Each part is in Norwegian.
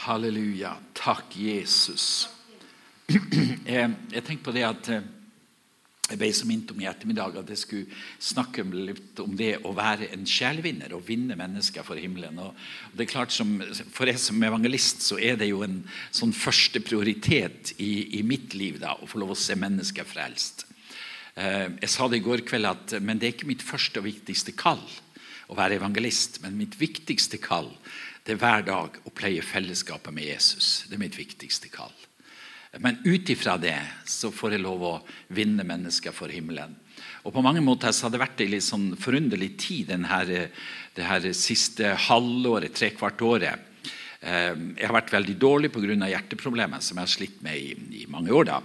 Halleluja. Takk, Jesus. Jeg, jeg tenkte på det at eh, jeg ble så minnet om i ettermiddag at jeg skulle snakke litt om det å være en sjelevinner og vinne mennesker for himmelen. Og det er klart som, For jeg som evangelist så er det jo en sånn første prioritet i, i mitt liv da, å få lov å se mennesker frelst. Eh, jeg sa det i går kveld at men det er ikke mitt første og viktigste kall å være evangelist. Men mitt viktigste kall det er hver dag å pleie fellesskapet med Jesus. Det er mitt viktigste kall. Men ut ifra det så får jeg lov å vinne mennesker for himmelen. Og På mange måter så har det vært en litt sånn forunderlig tid denne, det her siste halvåret, trekvart året. Eh, jeg har vært veldig dårlig pga. hjerteproblemer som jeg har slitt med i, i mange år. da.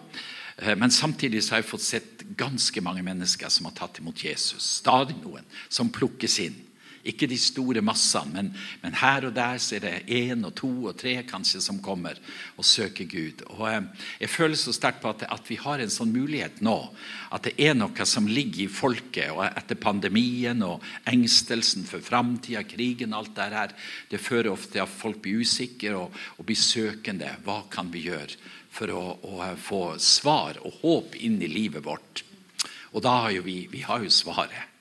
Eh, men samtidig så har jeg fått sett ganske mange mennesker som har tatt imot Jesus. Stadig noen som plukkes inn. Ikke de store massene, men, men, her og der så er det én og to og tre kanskje som kommer og søker Gud. Og eh, Jeg føler så sterkt på at, at, vi har en sånn mulighet nå. At det er noe som ligger i folket. og Etter pandemien og engstelsen for framtida, krigen, alt det her, det fører ofte til at folk blir usikre og, og blir søkende. Hva kan vi gjøre for å, å få svar og håp inn i livet vårt? Og da har jo vi, vi har jo svaret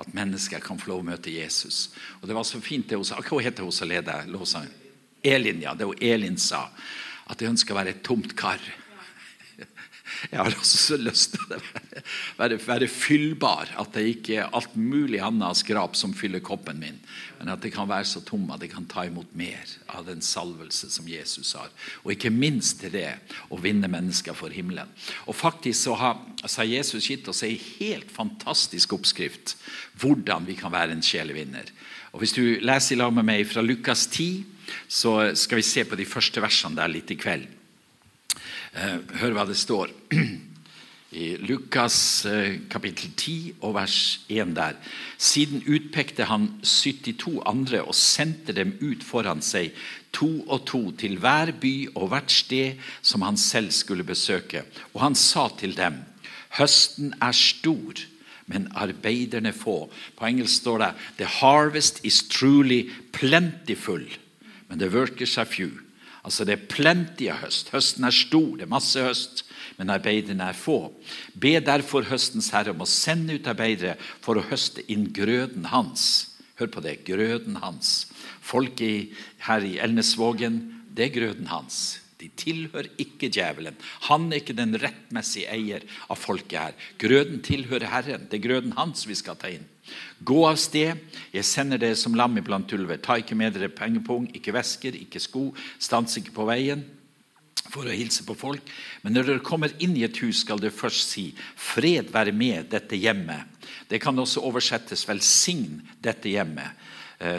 at mennesker kan få lov å møte Jesus. Og Det var så fint det hun sa. Hva heter hun som leder lovsangen? Elin, ja. Det hun Elin sa. At jeg ønsker å være et tomt kar. Jeg har også så lyst til å være, være, være, fyllbar. At det ikke er alt mulig annet skrap som fyller koppen min. Men at det kan være så tom at jeg kan ta imot mer av den salvelse som Jesus har. Og ikke minst til det å vinne mennesker for himmelen. Og faktisk så har, så har Jesus gitt oss en helt fantastisk oppskrift hvordan vi kan være en sjelevinner. Og Hvis du leser i lag med meg fra Lukas 10, så skal vi se på de første versene der litt i kveld. Eh, hør hva det står i Lukas eh, kapittel 10 og vers 1 der. Siden utpekte han 72 andre og sendte dem ut foran seg, to og to, til hver by og hvert sted som han selv skulle besøke. Og han sa til dem, høsten er stor, men arbeiderne få. På engelsk står det The harvest is truly plentiful, men the workers are few. Altså Det er plenty av høst. Høsten er stor, det er masse høst, men arbeiderne er få. Be derfor høstens herre om å sende ut arbeidere for å høste inn grøden hans. Hør på det grøden hans. Folk her i Elnesvågen, det er grøden hans. De tilhører ikke djevelen. Han er ikke den rettmessige eier av folket her. Grøden tilhører Herren. Det er grøden hans vi skal ta inn. Gå av sted, jeg sender dere som lam iblant ulver. Ta ikke med dere pengepung, ikke vesker, ikke sko. Stans ikke på veien for å hilse på folk. Men når dere kommer inn i et hus, skal dere først si 'Fred være med dette hjemmet'. Det kan også oversettes 'velsign dette hjemmet',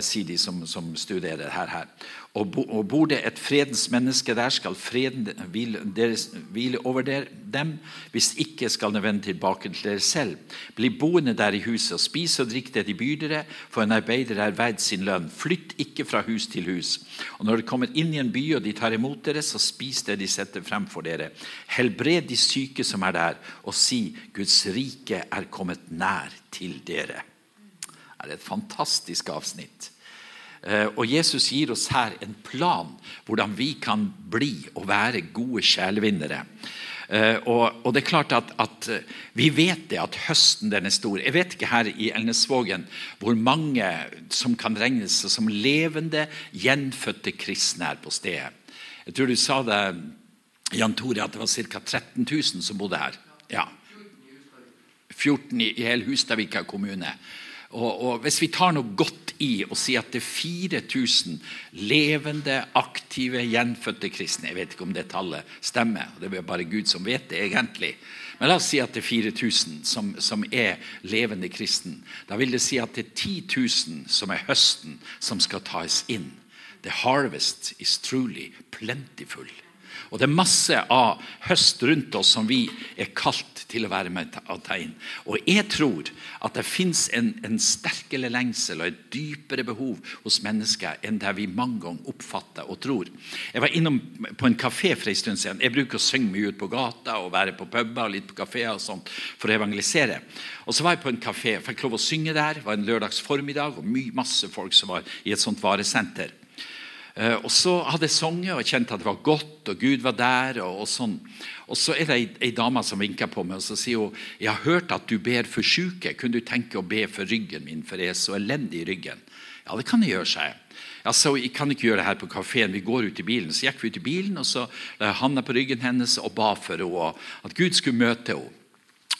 sier de som, som studerer her. her. Og bor det et fredens menneske der, skal freden hvile, deres, hvile over der, dem. Hvis ikke skal den vende tilbake til dere selv. Bli boende der i huset og spis og drikk det de byr dere, for en arbeider er verd sin lønn. Flytt ikke fra hus til hus. Og Når dere kommer inn i en by og de tar imot dere, så spis det de setter frem for dere. Helbred de syke som er der, og si Guds rike er kommet nær til dere. Er et fantastisk avsnitt. Eh, og Jesus gir oss her en plan hvordan vi kan bli og være gode sjelevinnere. Eh, og, det er klart at, at, eh, Vi vet det at høsten den er stor. Jeg vet ikke her i Elnesvågen hvor mange som kan regnes som levende, gjenfødte kristne her på stedet. Jeg tror du sa det, Jan Tore, at det var ca. 13 000 som bodde her. Ja. 14 i, hele Hustadvika kommune. Og, og, Hvis vi tar noe godt i og sier at det er 4000 levende, aktive, gjenfødte kristne Jeg vet ikke om det tallet stemmer, det er bare Gud som vet det egentlig. Men la oss si at det er 4000 som, som er levende kristen. Da vil det si at det er 10 000 som er høsten som skal tas inn. The harvest is truly plentiful. Og det er masse av høst rundt oss som vi er kalt til å være med ta inn. Og jeg tror at det fins en, en, sterkere lengsel og et dypere behov hos mennesker enn det vi mange ganger oppfatter og tror. Jeg var innom på en kafé for en stund siden. Jeg bruker å synge mye ut på gata og være på puber og litt på kafeer og sånt for å evangelisere. Og så var jeg på en kafé, fikk lov å synge der. Det var en lørdags formiddag og mye, masse folk som var i et sånt varesenter. Eh, og så hadde jeg sunget og kjent at det var godt, og Gud var der. Og, og sånn. Og så er det ei, ei dame som vinker på meg og så sier hun, jeg har hørt at du ber for syke. Kunne du tenke å be for ryggen min, for jeg er så elendig i ryggen? Ja, det kan jeg gjøre, sa jeg. Ja, så Jeg kan ikke gjøre det her på kafeen. Vi går ut i bilen. Så gikk vi ut i bilen, og så la jeg handa på ryggen hennes og ba for henne, at Gud skulle møte henne.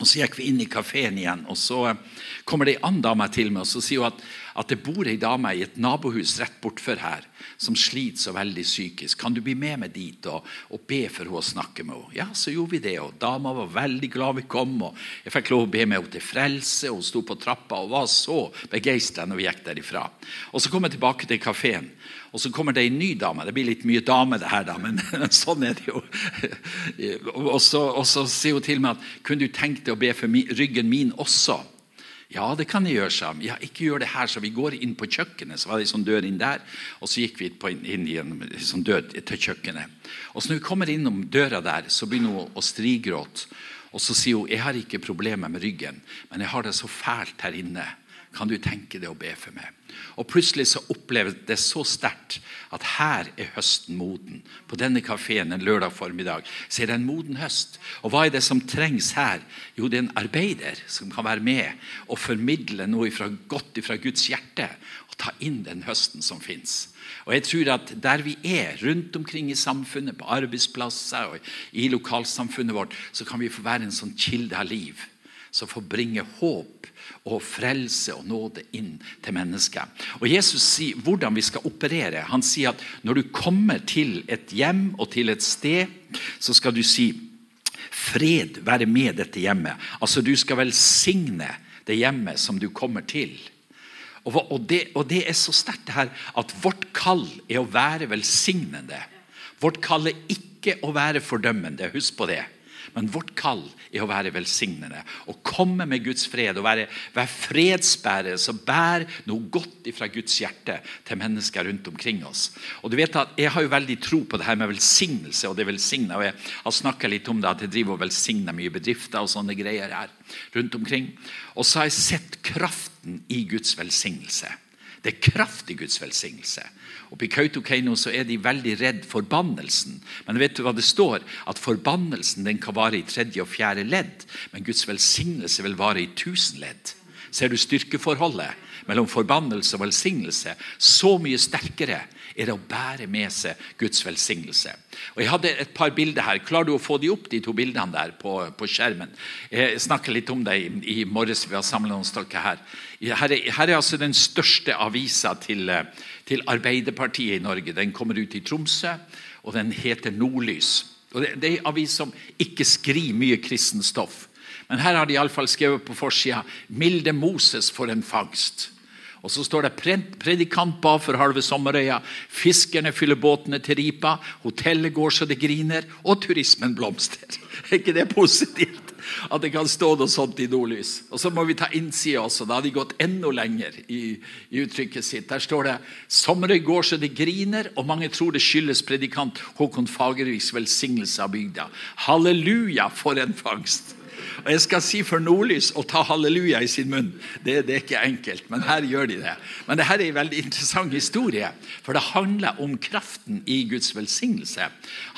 Og Så gikk vi inn i kafeen igjen, og så eh, kommer det ei annen dame til meg og så sier hun at, at det bor ei dame i et nabohus rett bortfor her som sliter så veldig psykisk. Kan du bli med meg dit og, og be for henne og snakke med henne? Ja, så gjorde vi det. og Dama var veldig glad vi kom. og Jeg fikk lov å be med henne til frelse. og Hun sto på trappa og var så begeistra når vi gikk derifra. Og Så kom jeg tilbake til kafeen. Og så kommer det en ny dame. Det blir litt mye dame, det her, da, men sånn er det jo. Og så, og så sier hun til meg at kunne du tenkt deg å be for ryggen min også? Ja, det kan jeg gjøre, sa. Ja, ikke gjør det her, så vi går inn på kjøkkenet. Så var det en sånn dør inn der, og så gikk vi inn, inn i en sånn dør til kjøkkenet. Og så når vi kommer innom døra der, så begynner hun å strigråte. Og så sier hun jeg har ikke problemer med ryggen, men jeg har det så fælt her inne. Kan du tenke deg å be for meg? Og Plutselig så oppleves det så sterkt at her er høsten moden. På denne kafeen en lørdag formiddag så er det en moden høst. Og hva er det som trengs her? Jo, det er en arbeider som kan være med og formidle noe fra, godt fra Guds hjerte. Og ta inn den høsten som fins. Og jeg tror at Der vi er, rundt omkring i samfunnet, på arbeidsplasser og i lokalsamfunnet vårt, så kan vi få være en sånn kilde av liv som får bringe håp og frelse og nåde inn til mennesket. Og Jesus sier hvordan vi skal operere. Han sier at når du kommer til et hjem og til et sted, så skal du si fred være med dette hjemmet. Altså Du skal velsigne det hjemmet som du kommer til. Og, det, og det er så sterkt det her at vårt kall er å være velsignende. Vårt kall er ikke å være fordømmende. Husk på det. Men vårt kall er å være velsignende. Å komme med Guds fred og være, være fredsbærere som bærer noe godt fra Guds hjerte til mennesker rundt omkring oss. Og du vet at Jeg har jo veldig tro på det her med velsignelse. og det velsigna. og Jeg har snakka litt om det, at jeg driver og velsigner mye bedrifter og sånne greier her rundt omkring. Og så har jeg sett kraften i Guds velsignelse. Det er kraft i Guds velsignelse. Oppe i Kautokeino så er de veldig redd forbannelsen. Men vet du hva det står? At forbannelsen den kan vare i tredje og fjerde ledd. Men Guds velsignelse vil vare i tusen ledd. Ser du styrkeforholdet mellom forbannelse og velsignelse? Så mye sterkere er det å bære med seg Guds velsignelse. Og Jeg hadde et par bilder her. Klarer du å få de opp, de to bildene der på, på skjermen? Jeg snakket litt om det i, i morges. Vi har samlet noen stykker her. Her er, her er, altså den største avisa til, til, Arbeiderpartiet i Norge. Den kommer ut i Tromsø, og den heter Nordlys. Og det, det er en avis som ikke skriver mye kristent stoff. Men her har de iallfall skrevet på forsida 'Milde Moses for en fangst'. Og så står det predikant ba for halve sommerøya. Fiskerne fyller båtene til ripa. Hotellet går så det griner. Og turismen blomstrer. Er ikke det positivt? At det kan stå noe sånt i nordlys. Og så må vi ta innsida også. Da har de gått enda lenger i, i uttrykket sitt. Der står det sommerøy går så det griner, og mange tror det skyldes predikant Håkon Fagerviks velsignelse av bygda. Halleluja, for en fangst! Og Jeg skal si for Nordlys å ta halleluja i sin munn. Det, det, er ikke enkelt, men her gjør de det. Men dette er en veldig interessant historie, for det handler om kraften i Guds velsignelse.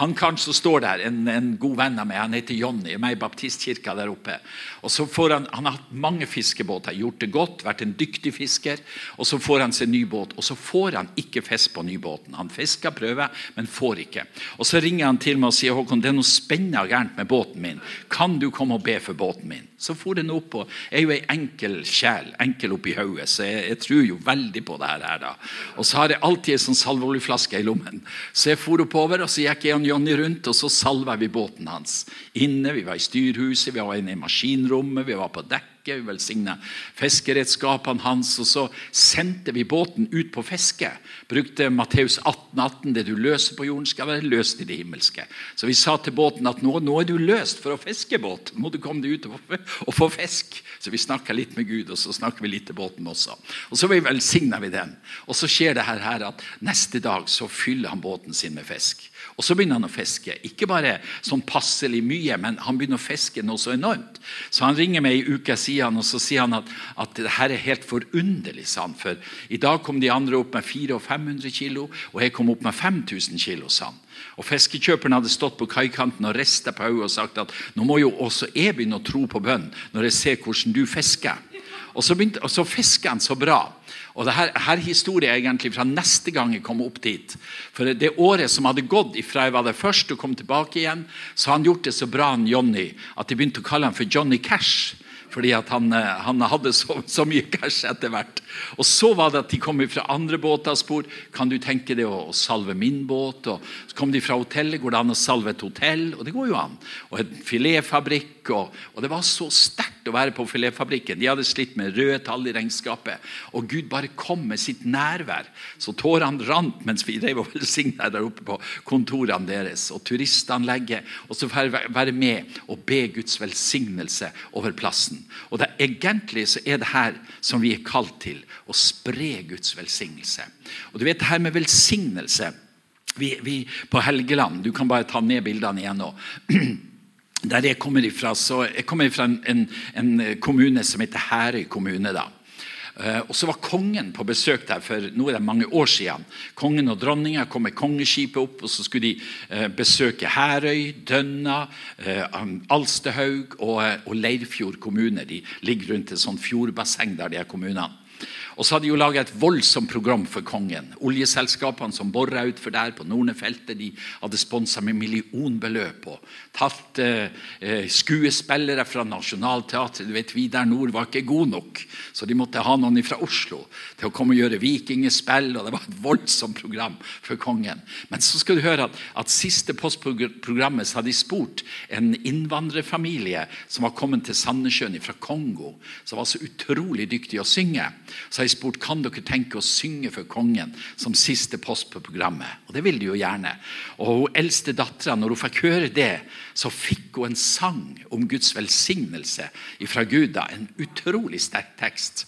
Han kanskje står der, en, en god venn av meg, han heter Jonny, med i baptistkirka der oppe. Og så får Han han har hatt mange fiskebåter, gjort det godt, vært en dyktig fisker. og Så får han seg ny båt, og så får han ikke fisk på nybåten. Han fisker, prøver, men får ikke. Og Så ringer han til meg og sier Håkon, det er noe spennende gærent med båten min. Kan du komme og be for båten min. Så for den opp, på Jeg er jo ei enkel sjel, enkel oppi hodet, så jeg, jeg, tror jo veldig på det her. da. Og så har jeg alltid en sånn salveoljeflaske i lommen. Så jeg for oppover, og så gikk jeg og Johnny rundt, og så salva vi båten hans. Inne, Vi var i styrhuset, vi var inne i maskinrommet, vi var på dekk fiske. Vi velsigna fiskeredskapene hans. Og så sendte vi båten ut på fiske. Brukte Matteus 18, 18. Det du løser på jorden, skal være løst i det himmelske. Så vi sa til båten at nå, nå er du løst for å fiske båt. Må du komme deg ut og, å få fisk. Så vi snakker litt med Gud, og så snakker vi litt til båten også. Og så velsigner vi den. Og så skjer det her, her at neste dag så fyller han båten sin med fisk. Og så begynner han å fiske. Ikke bare sånn passelig mye, men han begynner å fiske noe så enormt. Så han ringer meg i uka siden, og så sier han at, at det her er helt forunderlig. sa han. For i dag kom de andre opp med 400 og 500 kilo, og jeg kom opp med 5000 kilo. sa. Og Fiskekjøperen hadde stått på kaikanten og rista på hodet og sagt at nå må jo også jeg begynne å tro på bønn når jeg ser hvordan du fisker. Og så, begynte, så fisker han så bra. Og det her, her er egentlig fra neste gang jeg kom opp dit. For det året som hadde gått ifra jeg var der først og kom tilbake igjen, så har han gjort det så bra, han Johnny, at de begynte å kalle han for Johnny Cash fordi at han, eh, han hadde så, så, mye cash etter hvert. Og Så var det at de kom fra andre båter spor. Kan du tenke deg å, å, salve min båt? Og så kom de fra hotellet. Går det an å salve et hotell? Og det går jo an. Og en filetfabrikk. Og, og det var så sterkt å være på filetfabrikken. De hadde slitt med røde tall i regnskapet. Og Gud bare kom med sitt nærvær. Så tårene rant mens vi drev og velsigna der oppe på kontorene deres. Og turistanlegget. Og så være med og be Guds velsignelse over plassen. Og det, Egentlig så er det her som vi er kalt til, å spre Guds velsignelse. Og du vet det her med velsignelse vi, vi, På Helgeland Du kan bare ta ned bildene igjen nå. Der jeg kommer ifra, så Jeg kommer fra en, en, en kommune som heter Herøy kommune. da. Eh, og så var kongen på besøk der for nå er det mange år siden. Kongen og dronninga kom med kongeskipet opp, og så skulle de eh, besøke Herøy, Dønna, eh, Alstehaug og, og Leirfjord kommune. De ligger rundt et sånt fjordbasseng der de er kommunene. Og så hadde de jo laga et voldsomt program for kongen. Oljeselskapene som bora utfor der på Nornefeltet, de hadde sponsa med millionbeløp. og Tatt eh, eh, skuespillere fra Nationaltheatret. Du vet, Vi der nord var ikke gode nok, så de måtte ha noen fra Oslo til å komme og gjøre vikingespill. og Det var et voldsomt program for kongen. Men så skal du høre at, at siste postprogrammet så hadde de spurt en innvandrerfamilie som var kommet til Sandnessjøen fra Kongo, som var så utrolig dyktig å synge. Så jeg spurt kan dere tenke å synge for kongen som siste post på programmet. Og det ville de jo gjerne. Og hun eldste dattera, når hun fikk høre det, så fikk hun en sang om Guds velsignelse fra Gud. da, En utrolig sterk tekst.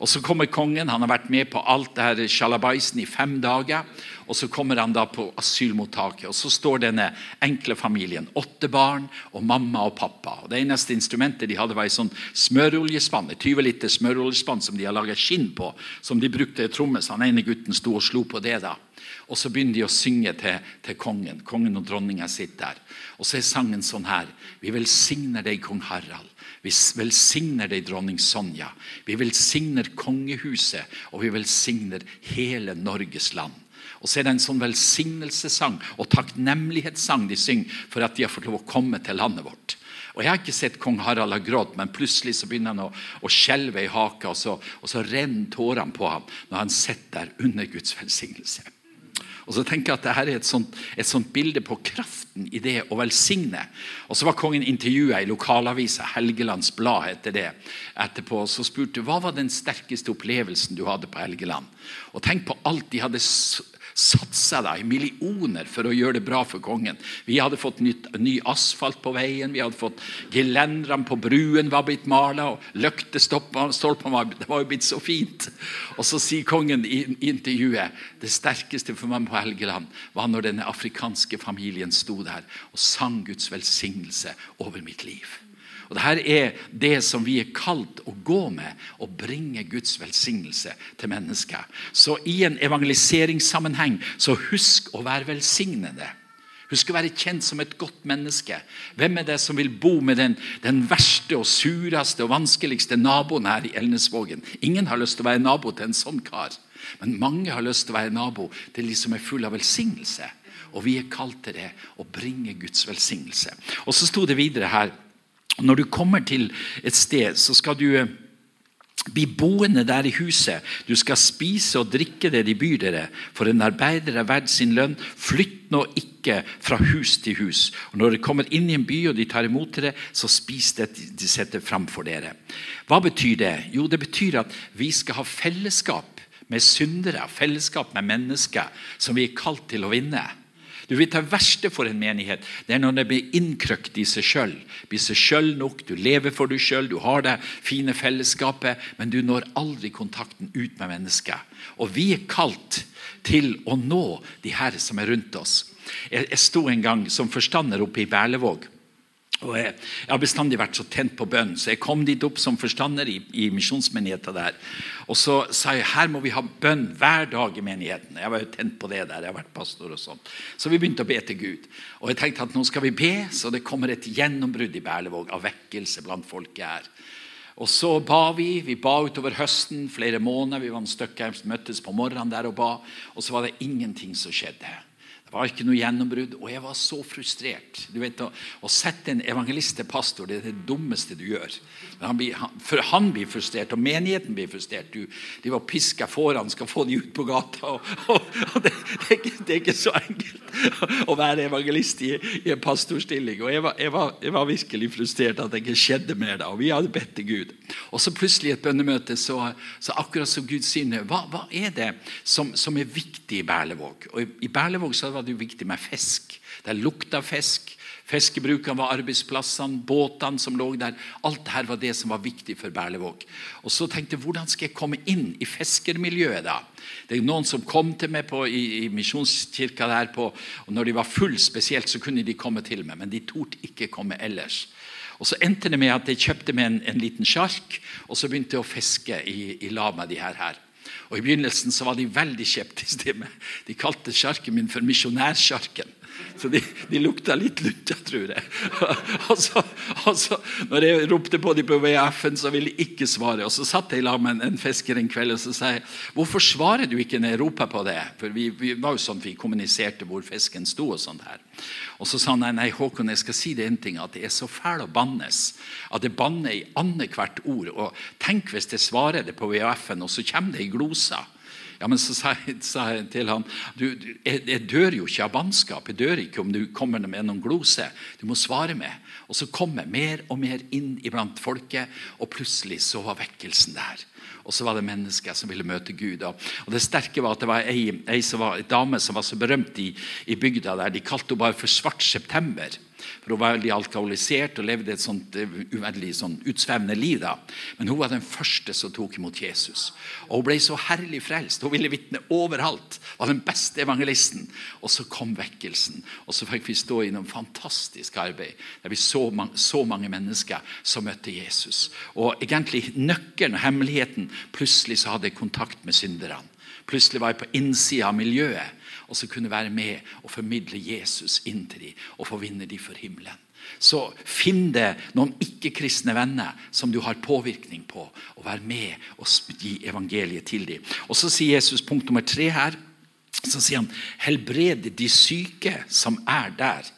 Og Så kommer kongen. Han har vært med på alt det her shalabaisen i fem dager. Og Så kommer han da på asylmottaket, og så står denne enkle familien. Åtte barn og mamma og pappa. Og Det eneste instrumentet de hadde, var ei sånn smøroljespann. 20 liter smøroljespann som de har laga skinn på, som de brukte i tromme. Så han ene gutten sto og slo på det. da. Og så begynner de å synge til, til kongen. Kongen og dronninga sitter der. Og så er sangen sånn her. Vi velsigner deg, kong Harald. Vi velsigner deg, dronning Sonja. Vi velsigner kongehuset, og vi velsigner hele Norges land. Og så er det en sånn velsignelsessang og takknemlighetssang de synger for at de har fått lov å komme til landet vårt. Og Jeg har ikke sett kong Harald ha grått, men plutselig så begynner han å, å skjelve i haka, og så, og så renner tårene på ham når han sitter der under Guds velsignelse. Og så tenker jeg at Dette er et sånt, et sånt bilde på kraften i det å velsigne. Og Så var kongen intervjua i lokalavisa, Helgelands Blad etter det, etterpå. Så spurte hva var den sterkeste opplevelsen du hadde på Helgeland. Og Tenk på alt de hadde satsa i millioner for å gjøre det bra for kongen. Vi hadde fått nytt, ny asfalt på veien, vi hadde fått gelenderne på bruen var blitt mala, og lyktestolpene var, var jo blitt så fint. Og så sier kongen i, i intervjuet det sterkeste for meg på Helgeland var når denne afrikanske familien sto der og sang Guds velsignelse over mitt liv. Og Dette er det som vi er kalt å gå med, å bringe Guds velsignelse til mennesker. Så i en evangeliseringssammenheng, så husk å være velsignende. Husk å være kjent som et godt menneske. Hvem er det som vil bo med den, den verste og sureste og vanskeligste naboen her i Elnesvågen? Ingen har lyst til å være nabo til en sånn kar. Men mange har lyst til å være nabo til de som er full av velsignelse. Og vi er kalt til det å bringe Guds velsignelse. Og så sto det videre her når du kommer til et sted, så skal du eh, bli boende der i huset. Du skal spise og drikke det de byr dere, for en arbeider er verdt sin lønn. Flytt nå ikke fra hus til hus. Og Når dere kommer inn i en by og de tar imot dere, så spis det de setter fram for dere. Hva betyr det? Jo, det betyr at vi skal ha fellesskap med syndere, fellesskap med mennesker som vi er kalt til å vinne. Du vet Det verste for en menighet det er når det blir innkrøkt i seg sjøl. Blir seg sjøl nok, du lever for deg sjøl, du har det fine fellesskapet, men du når aldri kontakten ut med mennesker. Og vi er kalt til å nå de her som er rundt oss. Jeg sto en gang som forstander oppe i Berlevåg. Og jeg, jeg, har bestandig vært så tent på bønn, så jeg kom dit opp som forstander i, i misjonsmenigheten der. Og så sa jeg her må vi ha bønn hver dag i menigheten. Jeg var jo tent på det der. jeg har vært pastor og sånt. Så vi begynte å be til Gud. Og jeg tenkte at nå skal vi be, så det kommer et gjennombrudd i Berlevåg av vekkelse blant folket her. Og så ba vi. Vi ba utover høsten, flere måneder. Vi var en stykke, møttes på morgenen der og ba. Og så var det ingenting som skjedde var ikke noe gjennombrudd, og jeg var så frustrert. Du vet, Å, å sette en evangelist til pastor det er det dummeste du gjør. Han blir, han, for han blir frustrert, og menigheten blir frustrert. Du, de var piska foran, skal få de ut på gata. Og, og, og det, det, er ikke, det, er ikke, så enkelt å være evangelist i, i en pastorstilling. Og jeg var, jeg, var, jeg var, virkelig frustrert at det ikke skjedde mer da. Og vi hadde bedt til Gud. Og så plutselig i et bønnemøte, så, så akkurat som Gud sier hva, hva er det som, som, er viktig i Berlevåg? Og i, i Berlevåg så var det jo viktig med fisk. Det lukta fisk. Fiskebrukene var arbeidsplassene, båtene som lå der. Alt dette var det som var viktig for Berlevåg. Og så tenkte jeg, Hvordan skal jeg komme inn i fiskermiljøet? da? Det er Noen som kom til meg på, i, i misjonskirka der, på, og når de var full spesielt, så kunne de komme til meg, men de torde ikke komme ellers. Og Så endte det med at jeg kjøpte meg en, en liten sjark og så begynte jeg å fiske i, i lag med de her. her. Og I begynnelsen så var de veldig skeptiske til meg. De kalte sjarken min for misjonærsjarken. Så de, de lukta litt lunta, tror jeg. Og så, og så, når jeg ropte på dem på VF-en, så ville de ikke svare. Og Så satt jeg lag med en, fisker en kveld og så sa jeg, hvorfor svarer du ikke når jeg roper på det? For vi, vi var jo sånn vi kommuniserte hvor fisken sto. Og sånt her. Og så sa han nei, nei Håkon, jeg skal si det en ting, at det er så fæl å bannes. At det banner i annethvert ord. Og tenk hvis jeg svarer det på VF-en, og så kommer det i glosa. Ja, men Så sa jeg, sa jeg til han, du, jeg, jeg, dør jo ikke av bannskap. Jeg dør ikke om du kommer med noen glose. Du må svare med. Og så kom jeg mer og mer inn iblant folket, og plutselig så var vekkelsen der. Og så var det mennesker som ville møte Gud. Og Det sterke var at det var ei, ei var, en dame som var så berømt i, i bygda der. De kalte henne bare for Svart september. For Hun var veldig alkoholisert og levde et sånt eh, uveldig sånn utsvevende liv. da. Men hun var den første som tok imot Jesus. Og Hun ble så herlig frelst. Hun ville vitne overalt. Var den beste evangelisten. Og så kom vekkelsen. Og så fikk vi stå i noe fantastisk arbeid der vi så, mange, så mange mennesker som møtte Jesus. Og egentlig nøkkelen og hemmeligheten Plutselig så hadde jeg kontakt med synderne. Plutselig var jeg på innsida av miljøet og så kunne være med og formidle Jesus inn til dem og forvinne dem for himmelen. Så finn deg noen ikke-kristne venner som du har påvirkning på, og vær med og gi evangeliet til dem. Og Så sier Jesus punkt nummer tre her. Så sier han helbred de syke som er der.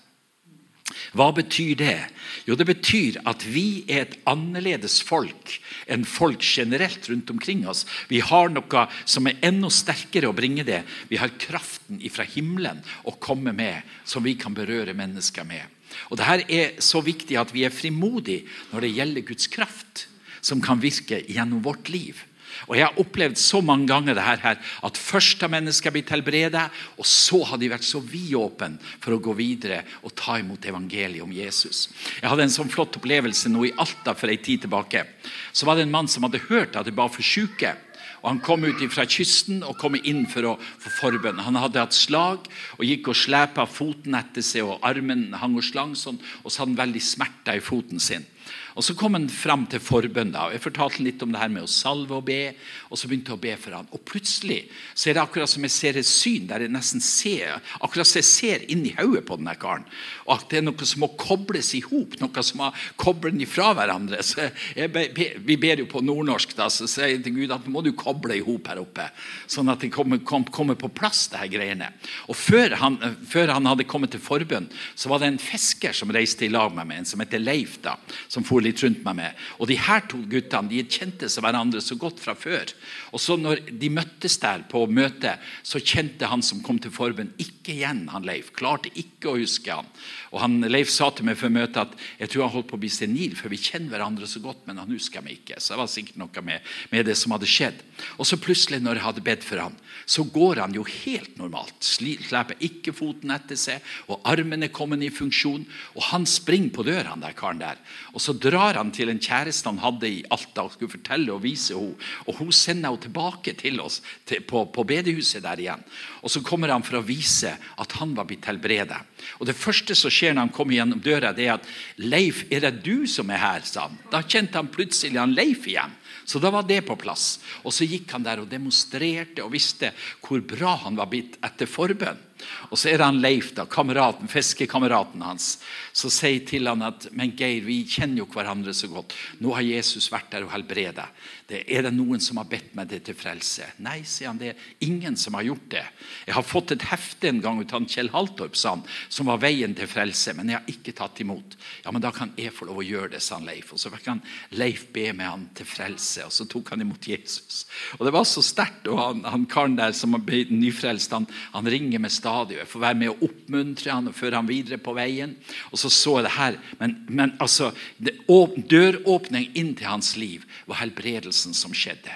Hva betyr det? Jo, Det betyr at vi er et annerledes folk enn folk generelt rundt omkring oss. Vi har noe som er enda sterkere å bringe det. Vi har kraften fra himmelen å komme med, som vi kan berøre mennesker med. Og Dette er så viktig at vi er frimodige når det gjelder Guds kraft, som kan virke gjennom vårt liv. Og Jeg har opplevd så mange ganger det her, at først har mennesker blitt helbredet, og så har de vært så vidåpne for å gå videre og ta imot evangeliet om Jesus. Jeg hadde en sånn flott opplevelse nå i Alta for en tid tilbake. Så var det en mann som hadde hørt at det var for syke. Og Han kom ut fra kysten og kom inn for å få forbønn. Han hadde hatt slag og gikk og slepa foten etter seg, og armen hang og slang sånn, og så hadde han veldig smerter i foten sin. Og Så kom han fram til forbønn. da, og Jeg fortalte litt om det her med å salve og be. og Så begynte jeg å be for han. Og Plutselig så er det akkurat som jeg ser et syn der jeg nesten ser akkurat som jeg ser inn i hodet på denne karen. Og at det er noe som må kobles i hop, noe som må koble den ifra hverandre. Så be, Vi ber jo på nordnorsk, da, så sier jeg til Gud at nå må du koble i hop her oppe. Sånn at det kommer, kom, kommer på plass, det her greiene. Og før han, før han hadde kommet til forbønn, så var det en fisker som reiste i lag med meg, en som heter Leif. da, som for litt rundt meg med. Og de her to guttene de kjente seg hverandre så godt fra før. Og så når de møttes der på møtet, så kjente han som kom til forbund, ikke igjen han Leif. Klarte ikke å huske han. Og han, Leif sa til meg før møtet at jeg tror han holdt på å bli senil, for vi kjenner hverandre så godt, men han husker meg ikke. Så det var sikkert noe med, med det som hadde skjedd. Og så plutselig, når jeg hadde bedt for han, så går han jo helt normalt. Slipper ikke foten etter seg, og armen er kommet i funksjon. Og han springer på døra, han der karen der. Og så drar han til en kjæreste han hadde i Alta og skulle fortelle og vise henne. Og hun sender henne tilbake til oss til, på, på bedehuset der igjen. Og så kommer han for å vise at han var blitt helbredet. Og det første som skjer når han kommer gjennom døra, det er at 'Leif, er det du som er her?' sa han. Da kjente han plutselig han Leif igjen. Så da var det på plass. Og så gikk han der og demonstrerte og visste hvor bra han var blitt etter forbønn. Og så er det han Leif, da, kameraten, fiskekameraten hans, som sier til han at men Geir, vi kjenner jo hverandre så godt. Nå har Jesus vært der og helbredet. Det, er det noen som har bedt meg det til frelse? Nei, sier han. Det er ingen som har gjort det. Jeg har fått et hefte en gang ut av Kjell Haltorp, sa han, som var veien til frelse, men jeg har ikke tatt imot. Ja, men da kan jeg få lov å gjøre det, sa han Leif. Og så fikk han Leif be med han til frelse, og så tok han imot Jesus. Og det var så sterkt. Og han, han karen der som ble nyfrelst, han, han ringer med stadig. Jeg får være med å oppmuntre han og føre han videre på veien. Og så så jeg det her. Men, men altså, døråpning inn til hans liv var helbredelsen som skjedde.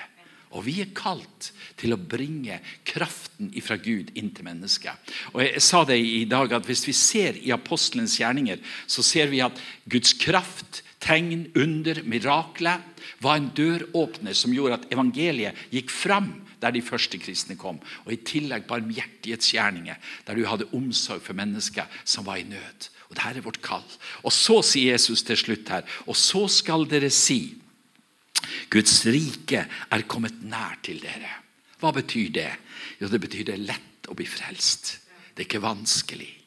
Og vi er kalt til å bringe kraften fra Gud inn til mennesket. Og Jeg sa det i dag at hvis vi ser i apostelens gjerninger, så ser vi at Guds kraft, tegn, under, mirakler var en døråpner som gjorde at evangeliet gikk fram der de første kristne kom. Og i tillegg barmhjertighetsgjerninger, der du hadde omsorg for mennesker som var i nød. Og Dette er vårt kall. Og så sier Jesus til slutt her, og så skal dere si Guds rike er kommet nær til dere. Hva betyr det? Jo, det betyr det er lett å bli frelst. Det er ikke vanskelig.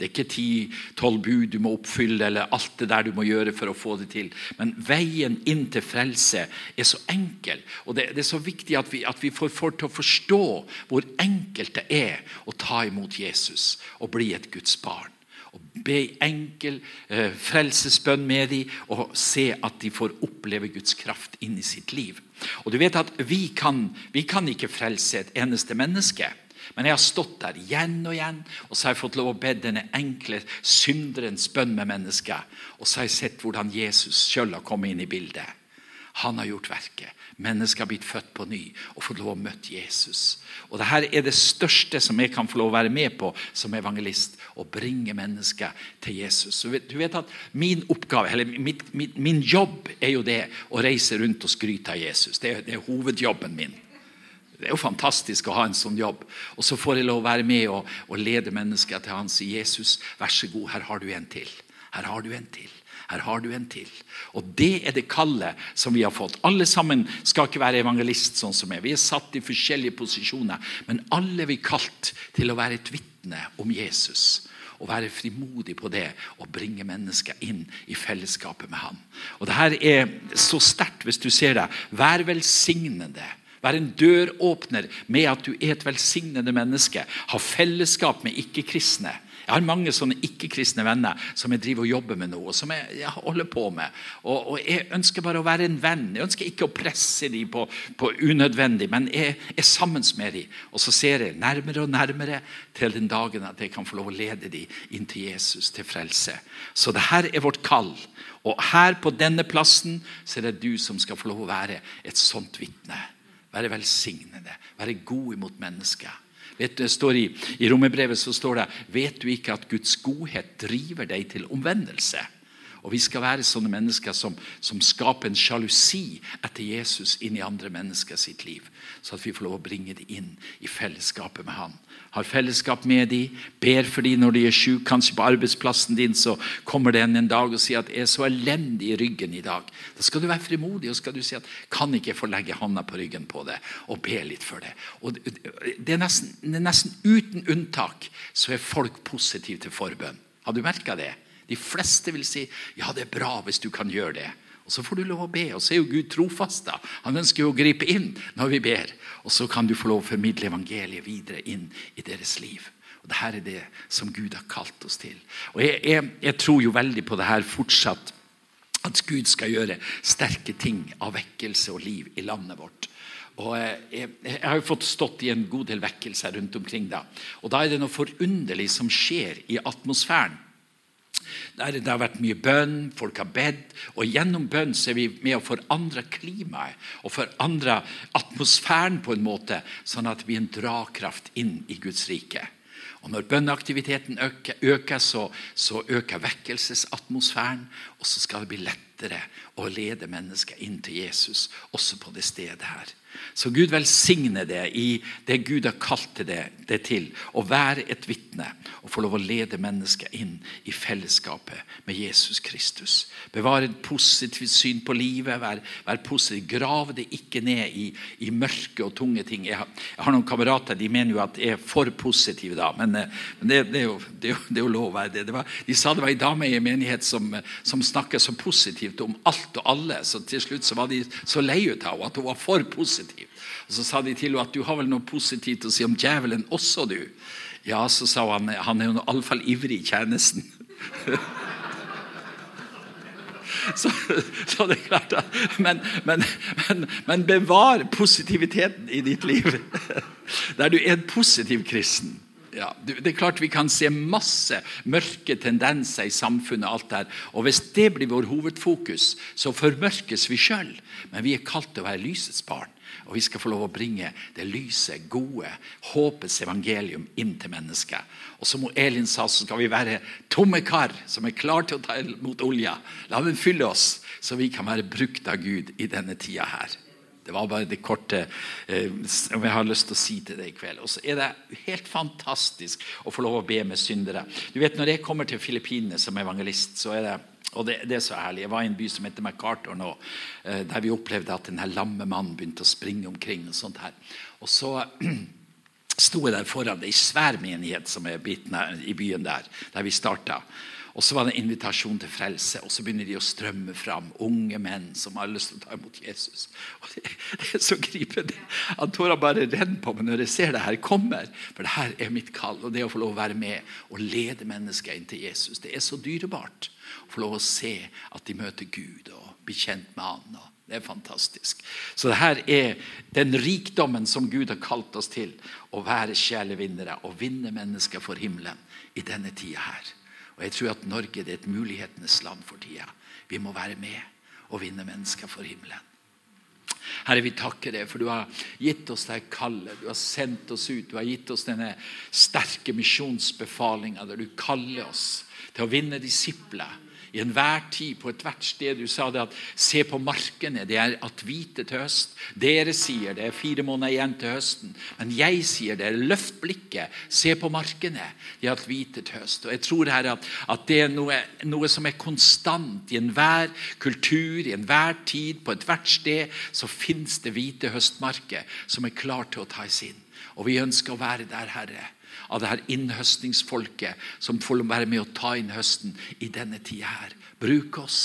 Det er ikke ti-tolv bud du må oppfylle, eller alt det der du må gjøre for å få det til. Men veien inn til frelse er så enkel. Og det, det er så viktig at vi, at vi får, folk til å forstå hvor enkelt det er å ta imot Jesus og bli et Guds barn. Og be enkel eh, frelsesbønn med dem og se at de får oppleve Guds kraft inn i sitt liv. Og du vet at Vi kan, vi kan ikke frelse et eneste menneske. Men jeg har stått der igjen og igjen og så har jeg fått lov å be denne enkle synderens bønn med mennesket. Og så har jeg sett hvordan Jesus sjøl har kommet inn i bildet. Han har gjort verket. Mennesket har blitt født på ny og fått lov å møte Jesus. Og Dette er det største som jeg kan få lov å være med på som evangelist. Å bringe mennesket til Jesus. Du vet at Min oppgave, eller min, min, min jobb er jo det å reise rundt og skryte av Jesus. Det er, det er hovedjobben min. Det er jo fantastisk å ha en sånn jobb. Og så får jeg lov å være med og, og lede mennesker til han sier Jesus, vær så god, her har du en til. Her har du en til. Her har du en til. Og Det er det kallet som vi har fått. Alle sammen skal ikke være evangelist sånn som jeg. Vi er satt i forskjellige posisjoner. Men alle er vi kalt til å være et vitne om Jesus. Og være frimodig på det og bringe mennesker inn i fellesskapet med han. Og det her er så sterkt hvis du ser det. Vær velsignende Vær en døråpner med at du er et velsignende menneske. Ha fellesskap med ikke-kristne. Jeg har mange sånne ikke-kristne venner som jeg driver og jobber med nå. og som jeg, jeg holder på med. Og, og, Jeg ønsker bare å være en venn. Jeg ønsker ikke å presse dem på, på unødvendig, men jeg er sammen med dem. Og så ser jeg nærmere og nærmere til den dagen at jeg kan få lov å lede dem inn til Jesus, til frelse. Så det her er vårt kall. Og her på denne plassen så er det du som skal få lov å være et sånt vitne. Være velsignede. Være gode mot mennesker. Vet du, det står I i romerbrevet står det Vet du ikke at Guds godhet driver deg til omvendelse? Og Vi skal være sånne mennesker som, som skaper en sjalusi etter Jesus inn i andre mennesker sitt liv. Så at vi får lov å bringe dem inn i fellesskapet med Han har fellesskap med dem, ber for dem når de er syke. Kanskje på arbeidsplassen din så kommer det en, en dag og sier at jeg er så elendig i ryggen i dag. Da skal du være frimodig og skal du si at kan ikke jeg få legge hånda på ryggen på det og be litt for det. Og det er nesten, det er nesten uten unntak så er folk positive til forbønn. Har du merka det? De fleste vil si ja, det er bra hvis du kan gjøre det. Og Så får du lov å be, og så er jo Gud trofast. da. Han ønsker jo å gripe inn når vi ber. Og så kan du få lov å formidle evangeliet videre inn i deres liv. Og Dette er det som Gud har kalt oss til. Og Jeg, jeg, jeg tror jo veldig på det her fortsatt at Gud skal gjøre sterke ting av vekkelse og liv i landet vårt. Og jeg, jeg har jo fått stått i en god del vekkelser rundt omkring. da. Og Da er det noe forunderlig som skjer i atmosfæren. Det har vært mye bønn, folk har bedt, og gjennom bønn så er vi med å forandre klimaet og forandre atmosfæren på en måte, sånn at vi er en drakraft inn i Guds rike. Og Når bønneaktiviteten øker, øker så, så, øker vekkelsesatmosfæren, og så skal det bli lettere å lede mennesker inn til Jesus, også på det stedet her. Så Gud velsigne det i det Gud har kalt det, det til. Å være et vitne og få lov å lede mennesker inn i fellesskapet med Jesus Kristus. Bevare et positivt syn på livet. Vær, vær positiv. Grav det ikke ned i, i, mørke og tunge ting. Jeg har, jeg har, noen kamerater de mener jo at jeg er for positiv, da. Men, eh, men det, det, er jo, det, er jo, lov å være det. Var, de sa det var ei dame i en menighet som, som snakket så positivt om alt og alle. Så til slutt så var de så lei ut av at hun var for positiv. Og Så sa de til henne at du har vel noe positivt å si om djevelen også, du? Ja, så sa han han er jo iallfall ivrig i tjenesten. Så, så, det er klart men, men, men, men, bevar positiviteten i ditt liv. Der du er en positiv kristen. Ja, det er klart Vi kan se masse mørke tendenser i samfunnet. alt der, og Hvis det blir vår hovedfokus, så formørkes vi sjøl. Men vi er kalt til å være lysets barn. Og vi skal få lov å bringe det lyse, gode, håpets evangelium inn til mennesket. Og som Elin sa, så skal vi være tomme kar som er klar til å ta imot olja. La den fylle oss, så vi kan være brukt av Gud i denne tida her. Det var bare det korte eh, som jeg har lyst til å si til deg i kveld. Og så er det helt fantastisk å få lov å be med syndere. Du vet, Når jeg kommer til Filippinene som evangelist, så er det og det, det, er så herlig. Jeg var i en by som heter MacArthur nå, eh, der vi opplevde at denne lamme mannen begynte å springe omkring. Og sånt her. Og så sto jeg der foran ei svær menighet som er i byen der, der vi starta. Og så var det en invitasjon til frelse, og så begynner de å strømme fram. Unge menn som har lyst til å ta imot Jesus. Og Det, det er så gripende at tårene bare renner på meg når jeg ser det her kommer. For det her er mitt kall, og det å få lov å være med og lede mennesker inn til Jesus. Det er så dyrebart å få lov å se at de møter Gud og blir kjent med Han. Det er fantastisk. Så det her er den rikdommen som Gud har kalt oss til. Å være sjelevinnere og vinne mennesker for himmelen i denne tida her. Og Jeg tror at Norge er et mulighetenes land for tida. Vi må være med og vinne mennesker for himmelen. Herre, vi takker deg, for du har gitt oss det kallet. Du har sendt oss ut. Du har gitt oss denne sterke misjonsbefalinga der du kaller oss til å vinne disipler i enhver tid, på ethvert sted. Du sa det at se på markene, det er at hvite til høst. Dere sier det er fire måneder igjen til høsten. Men jeg sier det, løft blikket, se på markene. De er at hvite til høst. Og jeg tror her at, at det er noe, noe, som er konstant i enhver kultur, i enhver tid, på ethvert sted, så fins det hvite høstmarker som er klar til å tas inn. Og vi ønsker å være der, Herre av det her innhøstningsfolket som får være med å ta inn høsten i denne tida her. Bruk oss.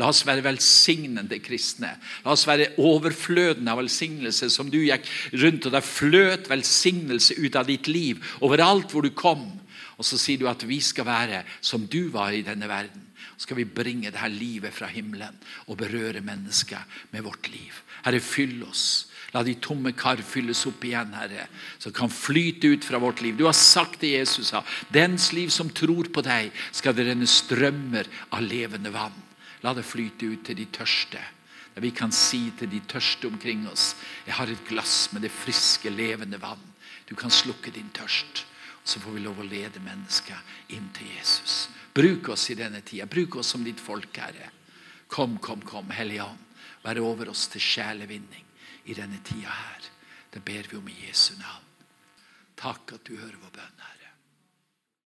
La oss være velsignende kristne. La oss være overflødende av velsignelse, som du gikk rundt, og der fløt velsignelse ut av ditt liv overalt hvor du kom. Og så sier du at vi skal være som du var i denne verden. Så skal vi bringe dette livet fra himmelen og berøre mennesker med vårt liv. Herre, fyll oss. La de tomme kar fylles opp igjen, Herre, så kan flyte ut fra vårt liv. Du har sagt til Jesus sa, dens liv som tror på deg, skal det renne strømmer av levende vann. La det flyte ut til de tørste. Der vi kan si til de tørste omkring oss, jeg har et glass med det friske, levende vann. Du kan slukke din tørst. Så får vi lov å lede mennesker inn til Jesus. Bruk oss i denne tida. Bruk oss som ditt folk, Herre. Kom, kom, kom, Hellige Ånd. Vær over oss til sjelevinning i denne tida her. Det ber vi om i Jesu navn. Takk at du hører vår bønn.